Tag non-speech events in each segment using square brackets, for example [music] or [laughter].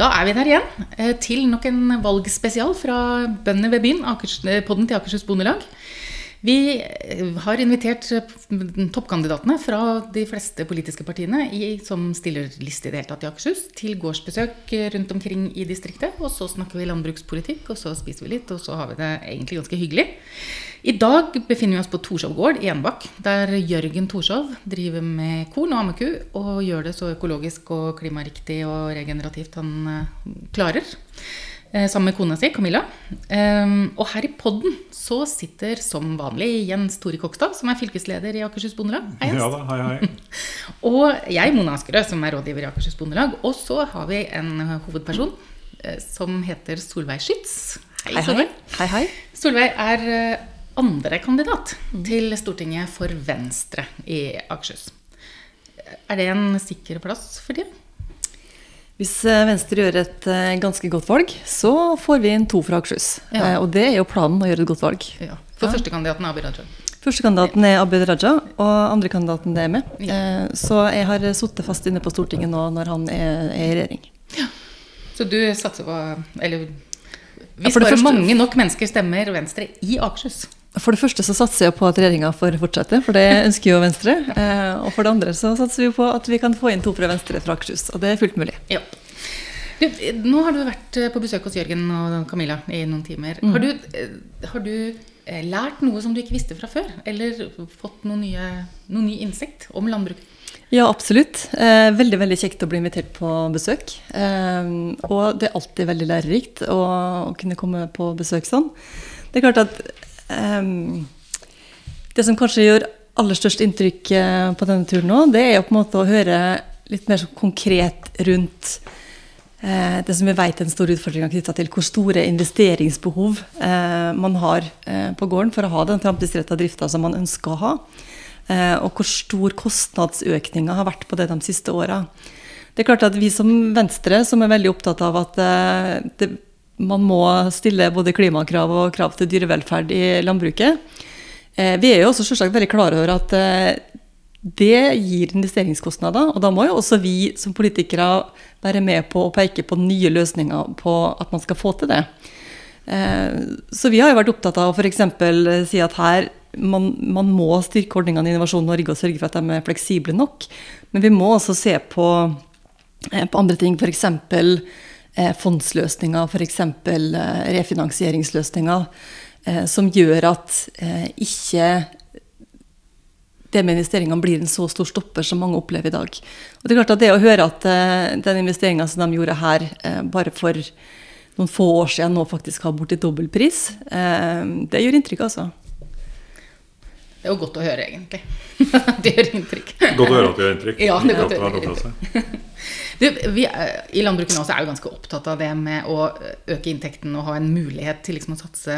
Da er vi der igjen, eh, til nok en valgspesial fra Bøndene ved byen, eh, podden til Akershus Bondelag. Vi eh, har invitert toppkandidatene fra de fleste politiske partiene i, som stiller liste i det hele tatt i Akershus, til gårdsbesøk rundt omkring i distriktet. Og så snakker vi landbrukspolitikk, og så spiser vi litt, og så har vi det egentlig ganske hyggelig. I dag befinner vi oss på Torshov gård i Enebakk, der Jørgen Torshov driver med korn og ammeku og gjør det så økologisk og klimariktig og regenerativt han klarer. Uh, sammen med kona si, Camilla. Um, og her i podden så sitter som vanlig Jens Tore Kokstad, som er fylkesleder i Akershus Bondelag. Hei, Ja da, hei, hei. [laughs] og jeg, Mona Askerød, som er rådgiver i Akershus Bondelag. Og så har vi en hovedperson uh, som heter Solveig Skytz. Hei, hei. hei, hei. Solveig er andre kandidat til Stortinget for Venstre i Akershus. Er det en sikker plass for dem? Hvis eh, Venstre gjør et eh, ganske godt valg, så får vi inn to fra Akershus. Ja. Eh, og det er jo planen å gjøre et godt valg. Ja. For førstekandidaten er Abid Raja? Førstekandidaten er Abid Raja, og andrekandidaten er med. Ja. Så jeg har sittet fast inne på Stortinget nå når han er, er i regjering. Ja. Så du satser på Eller hvis bare mange nok mennesker stemmer Venstre i Akershus? For det første så satser jeg på at regjeringa får fortsette, for det ønsker jo Venstre. Eh, og for det andre så satser vi på at vi kan få inn to fra Venstre fra Akershus. Og det er fullt mulig. Ja. Du, nå har du vært på besøk hos Jørgen og Camilla i noen timer. Mm. Har, du, eh, har, du, eh, lært noe som du ikke visste fra før? Eller fått noen nye, noen ny innsikt om landbruket? Ja, absolutt. Eh, veldig veldig kjekt å bli invitert på besøk. Eh, og det er alltid veldig lærerikt å kunne komme på besøk sånn. Det er klart at um, Det som kanskje gjør aller størst inntrykk eh, på denne turen nå, det er jo på en måte å høre litt mer sånn konkret rundt eh, det som vi vet er den store utfordringa knytta til hvor store investeringsbehov eh, man har eh, på gården for å ha den framtidsretta drifta som man ønsker å ha. Eh, og hvor stor kostnadsøkninga har vært på det de siste åra. Det er klart at Vi som Venstre, som er veldig opptatt av at eh, det man må stille både klimakrav og krav til dyrevelferd i landbruket. Eh, vi er jo også selvsagt veldig klare over at eh, det gir investeringskostnader. Og da må jo også vi som politikere være med på å peke på nye løsninger på at man skal få til det. Eh, så vi har jo vært opptatt av å f.eks. si at her man, man må styrke ordningene i Innovasjon Norge og sørge for at de er fleksible nok. Men vi må også se på, på andre ting, f.eks fondsløsninger, f.eks. Eh, refinansieringsløsninger, eh, som gjør at eh, ikke det med investeringene blir en så stor stopper som mange opplever i dag. Og det er klart at det å høre at eh, den investeringa som de gjorde her eh, bare for noen få år siden, nå faktisk har borti dobbel pris, eh, det gjør inntrykk, altså. Det er jo godt å høre, egentlig. [laughs] det gjør inntrykk. Godt å høre at det gjør inntrykk. Ja, det er godt å høre inntrykk. [laughs] Du, vi I landbruket nå så er vi ganske opptatt av det med å øke inntekten og ha en mulighet til liksom å satse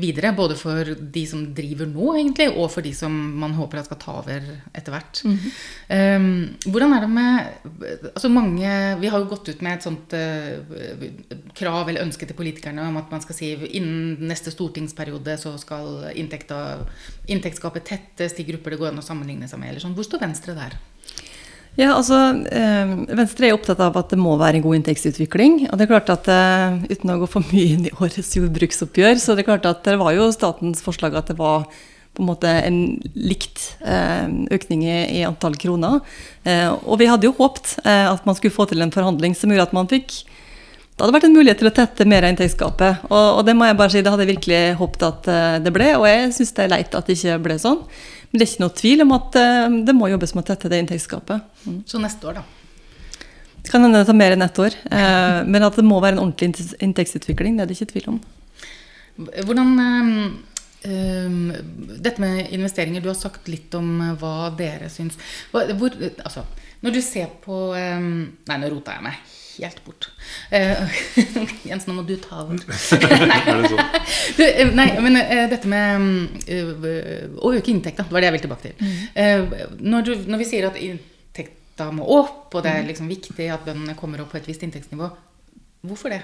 videre. Både for de som driver nå, egentlig, og for de som man håper at skal ta over etter hvert. Mm -hmm. um, hvordan er det med altså mange, Vi har jo gått ut med et sånt uh, krav eller ønske til politikerne om at man skal si innen neste stortingsperiode så skal inntektsgapet tettes de grupper det går an å sammenligne seg med. eller sånn. Hvor står Venstre der? Ja, altså, eh, Venstre er opptatt av at det må være en god inntektsutvikling. og det er klart at eh, Uten å gå for mye inn i [laughs] årets jordbruksoppgjør, så det er klart at det var jo statens forslag at det var på en måte en likt eh, økning i, antall kroner. Og vi hadde jo håpt eh, at man skulle få til en forhandling som gjorde at man fikk det hadde vært en mulighet til å tette mer av inntektsgapet. Og, og, det må jeg bare si, det hadde jeg virkelig håpet at det ble, og jeg syns det er leit at det ikke ble sånn. Men det er ikke noe tvil om at uh, det må jobbes med å tette det inntektsgapet. Mm. Så neste år, da? Det kan hende det tar mer enn ett år. Uh, men at det må være en ordentlig inntektsutvikling, det er det ikke tvil om. Hvordan um, Dette med investeringer, du har sagt litt om hva dere syns. Hvor, altså, når du ser på um, Nei, nå rota jeg meg helt bort. Uh, [laughs] Jens, nå må du ta over. [laughs] [laughs] nei. du, eh, nei, men uh, dette med uh, å øke inntekta, det var det jeg vil tilbake til. Mm. Når, du, når, vi sier at inntekta må opp, og det er mm. liksom viktig at bøndene kommer opp på et visst inntektsnivå, hvorfor det?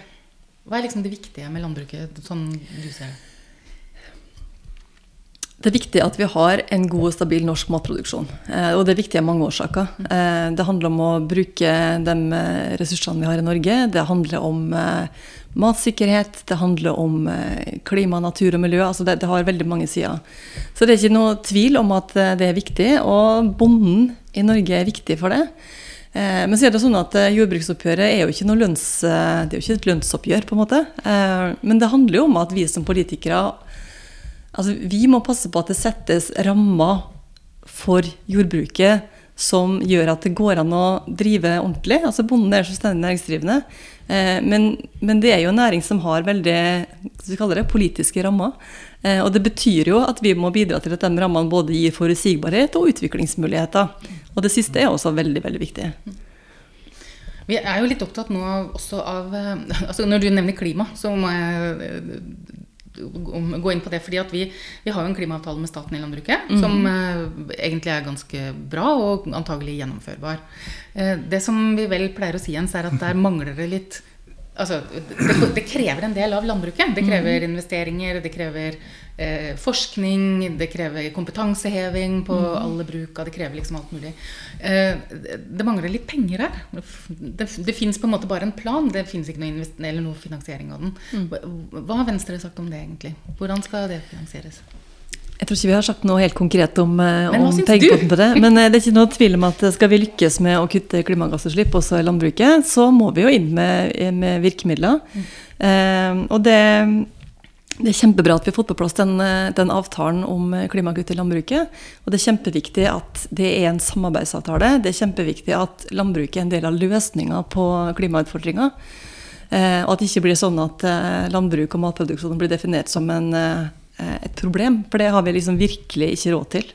Hva er liksom det viktige med landbruket, sånn du ser det? Det er viktig at vi har en god og stabil norsk matproduksjon. Eh, og det er viktig av mange årsaker. Eh, det handler om å bruke de eh, ressursene vi har i Norge. Det handler om matsikkerhet, det handler om klima, natur og miljø. Altså det, det, har veldig mange sider. Så det er ikke noe tvil om at det er viktig. Og bonden i Norge er viktig for det. men så er det sånn at jordbruksoppgjøret er jo ikke noe lønns, det er jo ikke et lønnsoppgjør, på en måte. men det handler jo om at vi som politikere Altså, vi må passe på at det settes rammer for jordbruket som gjør at det går an å drive ordentlig. Altså Bonden er selvstendig næringsdrivende. Eh, men, men, det er jo en næring som har veldig det, politiske rammer. Eh, og det betyr jo at vi må bidra til at de rammene både gir forutsigbarhet og utviklingsmuligheter. Og det siste er også veldig, veldig viktig. Vi er jo litt opptatt nå også av eh, altså Når du nevner klima, så må jeg gå inn på det. fordi vi, vi, har jo en klimaavtale med staten i landbruket mm. som eh, egentlig er ganske bra og antagelig gjennomførbar. Eh, det som vi vel pleier å si, Jens, er at der [laughs] mangler det litt Altså, det, det, krever en del av landbruket. Det krever mm. investeringer, det krever eh, forskning, det krever kompetanseheving på mm. alle bruka, det krever liksom alt mulig. Eh, det mangler litt penger her. Det, det fins på en måte bare en plan, det fins ikke noe, eller noe finansiering av den. Mm. Hva har Venstre sagt om det, egentlig? Hvordan skal det finansieres? Jeg tror ikke vi har sagt noe helt konkret om, eh, om pengepotten til det. Men eh, det er ikke noe tvil om at skal vi lykkes med å kutte klimagassutslipp også i landbruket, så må vi jo inn med, med virkemidler. Mm. Eh, og det, det, er kjempebra at vi har fått på plass den, eh, den, avtalen om klimakutt i landbruket. Og det er kjempeviktig at det er en samarbeidsavtale. Det er kjempeviktig at landbruket er en del av løsninga på klimautfordringa. Eh, og at det ikke blir sånn at eh, landbruk og matproduksjon blir definert som en Eh, et problem. For det har vi liksom virkelig ikke råd til.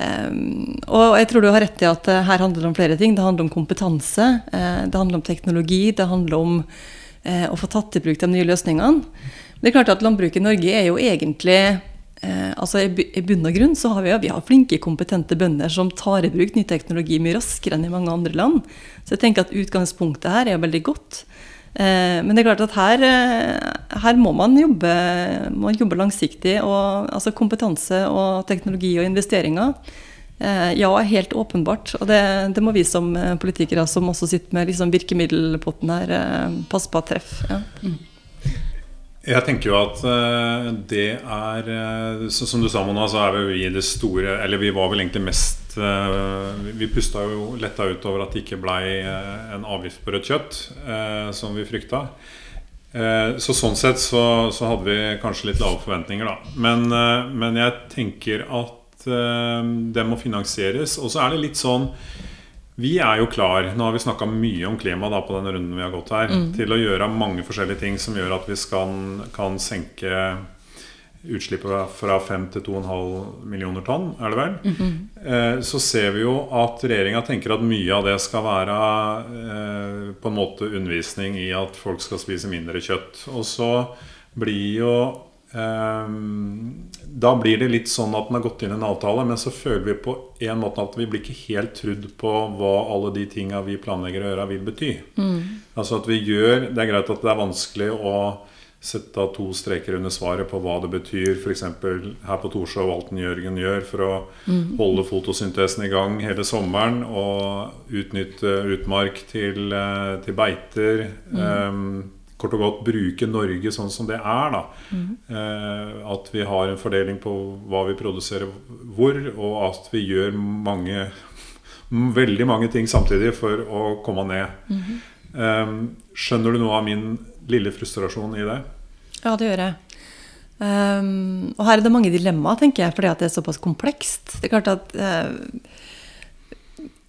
Um, og jeg tror du har rett i at uh, her handler det om flere ting. Det handler om kompetanse, uh, det handler om teknologi, det handler om å få tatt i bruk de nye løsningene. Det er klart at Landbruket i Norge er jo egentlig altså I bunn og grunn så har vi, vi har flinke, kompetente bønder som tar i bruk ny teknologi mye raskere enn i mange andre land. Så jeg tenker at utgangspunktet her er veldig godt. Eh, men det er klart at her, eh, her må man jobbe, må jobbe langsiktig. Og, altså kompetanse og teknologi og investeringer. Eh, ja, helt åpenbart. Og det, det, må vi som politikere, som også sitter med liksom virkemiddelpotten her, passe på at treffer. Ja. Mm. Jeg tenker jo at det er Som du sa, Mona, så er vi i det store Eller vi var vel egentlig mest Eh, vi pusta jo letta ut over at det ikke blei eh, en avgift på rødt kjøtt, eh, som vi frykta. Så sånn sett så, så, hadde vi kanskje litt lave forventninger, da. Men, men jeg tenker at det må finansieres. Og så er det litt sånn Vi er jo klar, nå har vi snakka mye om klima da på den runden vi har gått her, mm. til å gjøre mange forskjellige ting som gjør at vi skal, kan senke utslippet fra 5 til 2,5 millioner tonn, er det vel? Mm -hmm. Så ser vi jo at regjeringa tenker at mye av det skal være eh, på en måte undervisning i at folk skal spise mindre kjøtt. Og så blir jo eh, Da blir det litt sånn at den har gått inn i en avtale, men så føler vi på en måte at vi blir ikke helt trudd på hva alle de tinga vi planlegger å gjøre, vil bety. Mm. Altså at vi gjør Det er greit at det er vanskelig å sette to streker under svaret på hva det betyr f.eks. her på Torshov Alten Jørgen gjør for å mm. holde fotosyntesen i gang hele sommeren og utnytte utmark til, eh, til beiter. Mm. Um, kort og godt bruke Norge sånn som det er. da mm. uh, At vi har en fordeling på hva vi produserer hvor, og at vi gjør mange [laughs] veldig mange ting samtidig for å komme ned. Um, skjønner du noe av min lille frustrasjon i det? Ja, det gjør jeg. Um, og her er det mange dilemmaer, tenker jeg, fordi det er såpass komplekst. Det er klart at uh,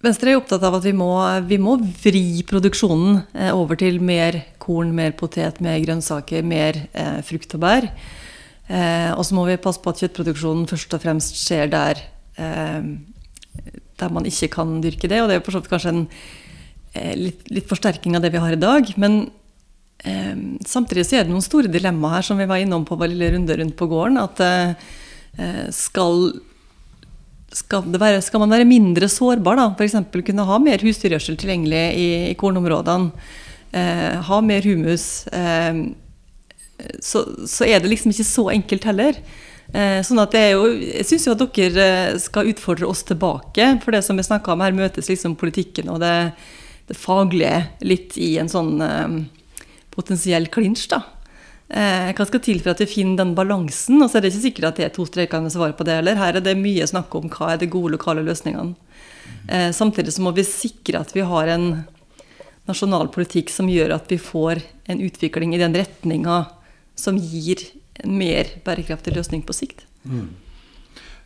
Venstre er opptatt av at vi må, vi må vri produksjonen uh, over til mer korn, mer potet, mer grønnsaker, mer uh, frukt og bær. og så må vi passe på at kjøttproduksjonen først og fremst skjer der, der man ikke kan dyrke det. Og det er kanskje en litt, litt forsterking av det vi har i dag. Men samtidig så er det noen store dilemmaer her, som vi var innom på vår lille runde rundt på gården. At eh, skal, skal, være, skal, man være mindre sårbar, da, f.eks. kunne ha mer husdyrgjødsel tilgjengelig i, i kornområdene, eh, ha mer humus, eh, så, så, er det liksom ikke så enkelt heller. Eh, sånn at det er jo, Jeg syns jo at dere eh, skal utfordre oss tilbake. For det som vi snakka om her, møtes liksom politikken og det, det faglige litt i en sånn eh, potensiell klinsj. da. Eh, hva skal til for at vi finner den balansen? Og så er det ikke sikkert at det er to strekende svar på det heller. Her er det mye snakk om hva er de gode lokale løsningene. Eh, samtidig så må vi sikre at vi har en nasjonal politikk som gjør at vi får en utvikling i den retninga som gir en mer bærekraftig løsning på sikt. Mm.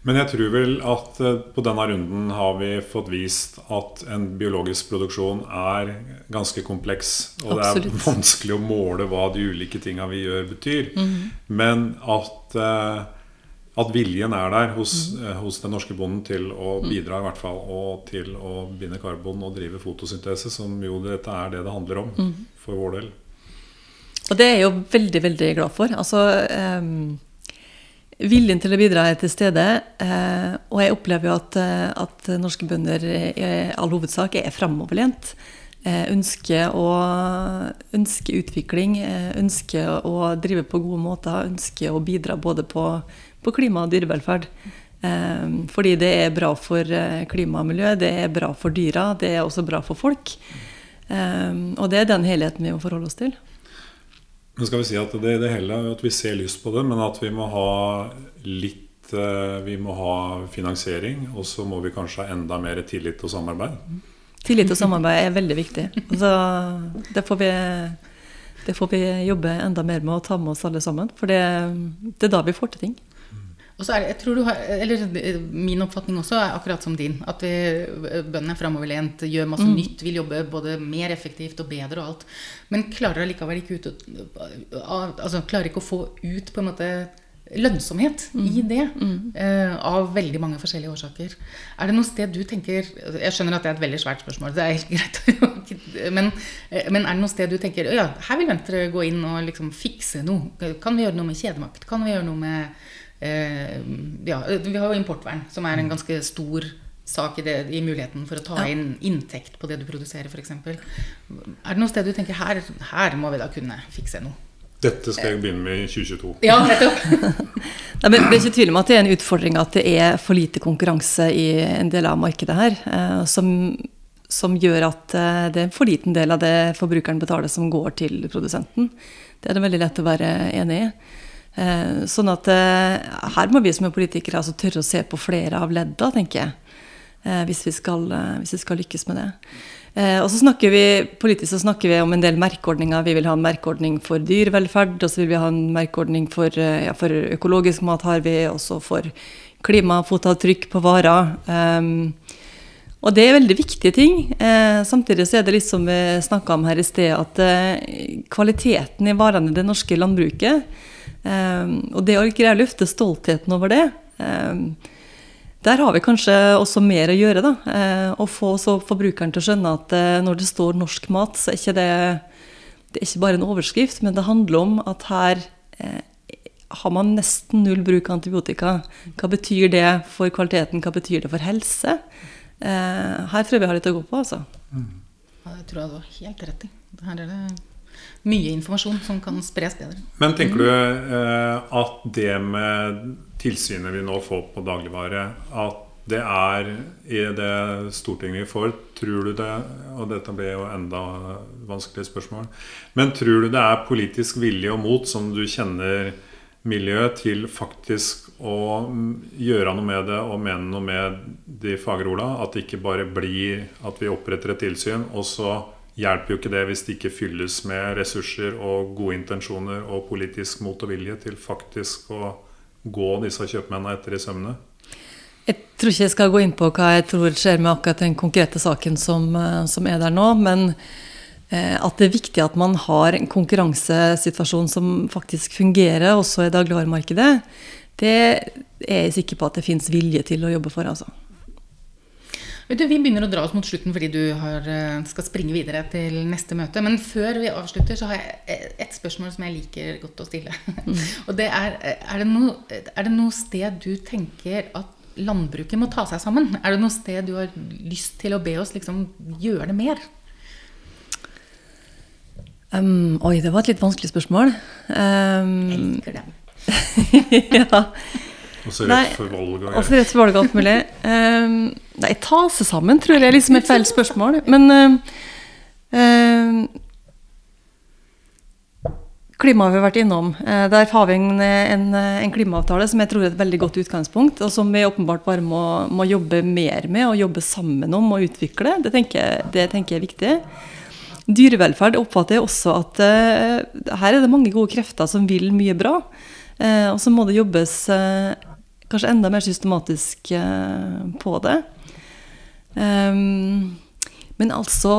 Men jeg tror vel at eh, på denne runden har vi fått vist at en biologisk produksjon er ganske kompleks. Og Absolutt. det er vanskelig å måle hva de ulike tinga vi gjør, betyr. Mm. Men at, eh, at, viljen er der hos, mm. hos, den norske bonden til å mhm. bidra, i hvert fall, og til å binde karbon og drive fotosyntese, som jo dette er det det handler om mhm. for vår del. Og det er jeg jo veldig, veldig glad for. Altså, um, viljen til å bidra er til stede. Uh, og jeg opplever jo at, eh, at, norske bønder i all hovedsak er framoverlent. Uh, ønsker, å, ønsker utvikling, ønsker å drive på gode måter. Ønsker å bidra både på, på klima og dyrevelferd. fordi det er bra for klima og miljø, det er bra for dyra, det er også bra for folk. og det er den helheten vi må forholde oss til. Men skal vi si at det, det hele at vi ser lyst på det, men at vi må ha litt eh, Vi må ha finansiering, og så må vi kanskje ha enda mer tillit og samarbeid. Tillit og samarbeid er veldig viktig. Så det, får vi, det får vi jobbe enda mer med å ta med oss alle sammen. For det, det er da vi får til ting. Og så er det, jeg tror du har, eller Min oppfatning også er akkurat som din. At vi, bøndene er framoverlent, gjør masse mm. nytt, vil jobbe både mer effektivt og bedre og alt. Men klarer allikevel ikke, ut, altså, klarer ikke å få ut på en måte lønnsomhet mm. i det. Mm. Uh, av veldig mange forskjellige årsaker. Er det noe sted du tenker Jeg skjønner at det er et veldig svært spørsmål, det er helt [laughs] greit. men, eh, men, er det noe sted du tenker ja, her vil Venstre gå inn og liksom fikse noe? Kan vi gjøre noe med kjedemakt? Kan vi gjøre noe med Eh, ja, vi har jo importvern, som er en ganske stor sak i, det, i muligheten for å ta inn inntekt på det du produserer, f.eks. Er det noe sted du tenker her, her må vi da kunne fikse noe? Dette skal jeg begynne med i 2022. Ja, nettopp. [laughs] det er ikke tvil om at det er en utfordring at det er for lite konkurranse i en del av markedet her. Eh, som, som gjør at eh, det er en for liten del av det forbrukeren betaler, som går til produsenten. Det er det veldig lett å være enig i. Eh, sånn at eh, her må vi som er politikere altså tørre å se på flere av ledda, tenker jeg. Eh, hvis vi skal, hvis vi skal lykkes med det. Og så snakker vi Politisk så snakker vi om en del merkeordninger. Vi vil ha en merkeordning for dyrevelferd, og så vil vi ha en merkeordning for, ja, for økologisk mat, har vi også for klimafotavtrykk på varer. Um, og det er veldig viktige ting. Eh, samtidig så er det litt som vi snakka om her i sted, at eh, kvaliteten i varene i det norske landbruket og det å greie å løfte stoltheten over det, um, der har vi kanskje også mer å gjøre. da, uh, Å få forbrukeren til å skjønne at uh, når det står norsk mat, så er ikke det, det er ikke bare en overskrift, men det handler om at her uh, har man nesten null bruk av antibiotika. Hva betyr det for kvaliteten, hva betyr det for helse? her tror jeg vi har litt å gå på, altså. Mm. Det tror jeg du har helt rett i. Her er det mye informasjon som kan spres bedre. Men tenker du eh, at det med tilsynet vi nå får på dagligvare, at det er i det Stortinget vi får, tror du det Og dette blir jo enda vanskeligere spørsmål. Men tror du det er politisk vilje og mot, som du kjenner miljøet, til faktisk å gjøre noe med det og mene noe med de fagre orda? At det ikke bare blir at vi oppretter et tilsyn, og så hjelper jo ikke det hvis det ikke fylles med ressurser og gode intensjoner og politisk mot og vilje til faktisk å gå disse kjøpmennene etter i sømmene. Jeg tror ikke jeg skal gå inn på hva jeg tror skjer med akkurat den konkrete saken som, eh, som er der nå. Men eh, at det er viktig at man har en konkurransesituasjon som faktisk fungerer, også i dagligvaremarkedet, det er jeg sikker på at det fins vilje til å jobbe for. altså. Vet du, Vi begynner å dra oss mot slutten fordi du har, eh, skal springe videre til neste møte. Men før vi avslutter, så har jeg et spørsmål som jeg liker godt å stille. Mm. [laughs] Og det er er det, noe, er det noe sted du tenker at landbruket må ta seg sammen? Er det noe sted du har lyst til å be oss liksom gjøre det mer? Um, oi, det var et litt vanskelig spørsmål. Um, jeg liker det. [laughs] ja. Og så rett for valg og rett for valg alt mulig. Um, [laughs] nei, ta seg sammen tror jeg liksom er feil spørsmål. Men um, um, klima har vi vært innom. Eh, der har vi en, en, en klimaavtale som jeg tror er et veldig godt utgangspunkt, og som vi åpenbart bare må, må jobbe mer med og jobbe sammen om og utvikle. Det tenker, jeg, det tenker jeg er viktig. Dyrevelferd oppfatter jeg også at uh, her er det mange gode krefter som vil mye bra. Uh, og så må det jobbes uh, kanskje enda mer systematisk på det. Um, men altså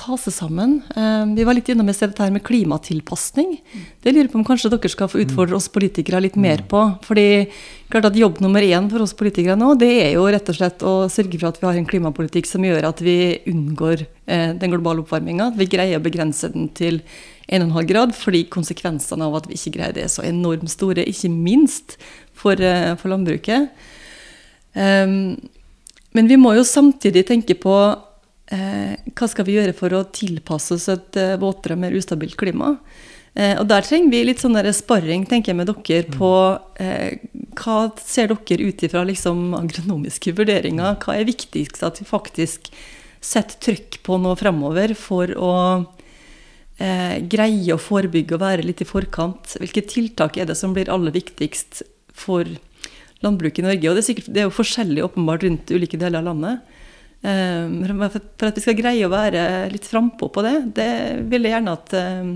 ta seg sammen. Um, vi var litt innom i sted dette her med klimatilpasning. Det lurer på om kanskje dere skal få utfordre oss politikere litt mer på. fordi klart at jobb nummer én for oss politikere nå, det er jo rett og slett å sørge for at vi har en klimapolitikk som gjør at vi unngår eh, den globale oppvarminga. At vi greier å begrense den til 1,5 grad, fordi konsekvensene av at vi ikke greier det, er så enormt store. Ikke minst for, uh, for landbruket. Um, men vi må jo samtidig tenke på eh, hva skal vi gjøre for å tilpasse oss et eh, våtere, mer ustabilt klima. Eh, og der trenger vi litt sånn sparring tenker jeg, med dere på eh, hva ser dere ut ifra liksom, agronomiske vurderinger. Hva er viktigst at vi faktisk setter trykk på nå fremover for å eh, greie å forebygge og være litt i forkant? Hvilke tiltak er det som blir aller viktigst for landbruket i Norge. Og det er, sikkert, det er jo forskjellig åpenbart rundt ulike deler av landet. Um, for at vi skal greie å være litt frampå på det, det vil jeg gjerne at, um,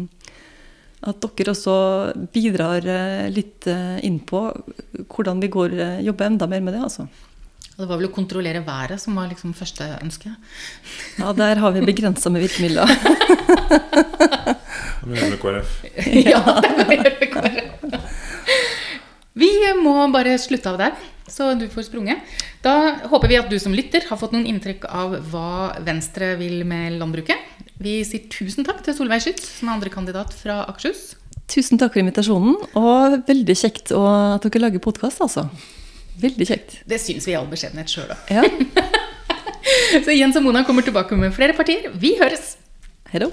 at dere også bidrar uh, litt uh, inn på hvordan vi går, uh, jobber enda mer med det. altså. Det var vel å kontrollere været som var liksom første ønske? Ja, der har vi begrensa med virkemidler. Det må gjøre med KrF. [laughs] ja, det må gjøre med KrF. [laughs] Vi må bare slutte av der, så du får sprunget. Da håper vi at du som lytter har fått noen inntrykk av hva Venstre vil med landbruket. Vi sier tusen takk til Solveig Skytt, som er andrekandidat fra Akershus. Tusen takk for invitasjonen, og veldig kjekt at dere lager podkast, altså. Veldig kjekt. Det syns vi i all beskjedenhet sjøl òg. Ja. [laughs] så Jens og Mona kommer tilbake med flere partier. Vi høres! Hei.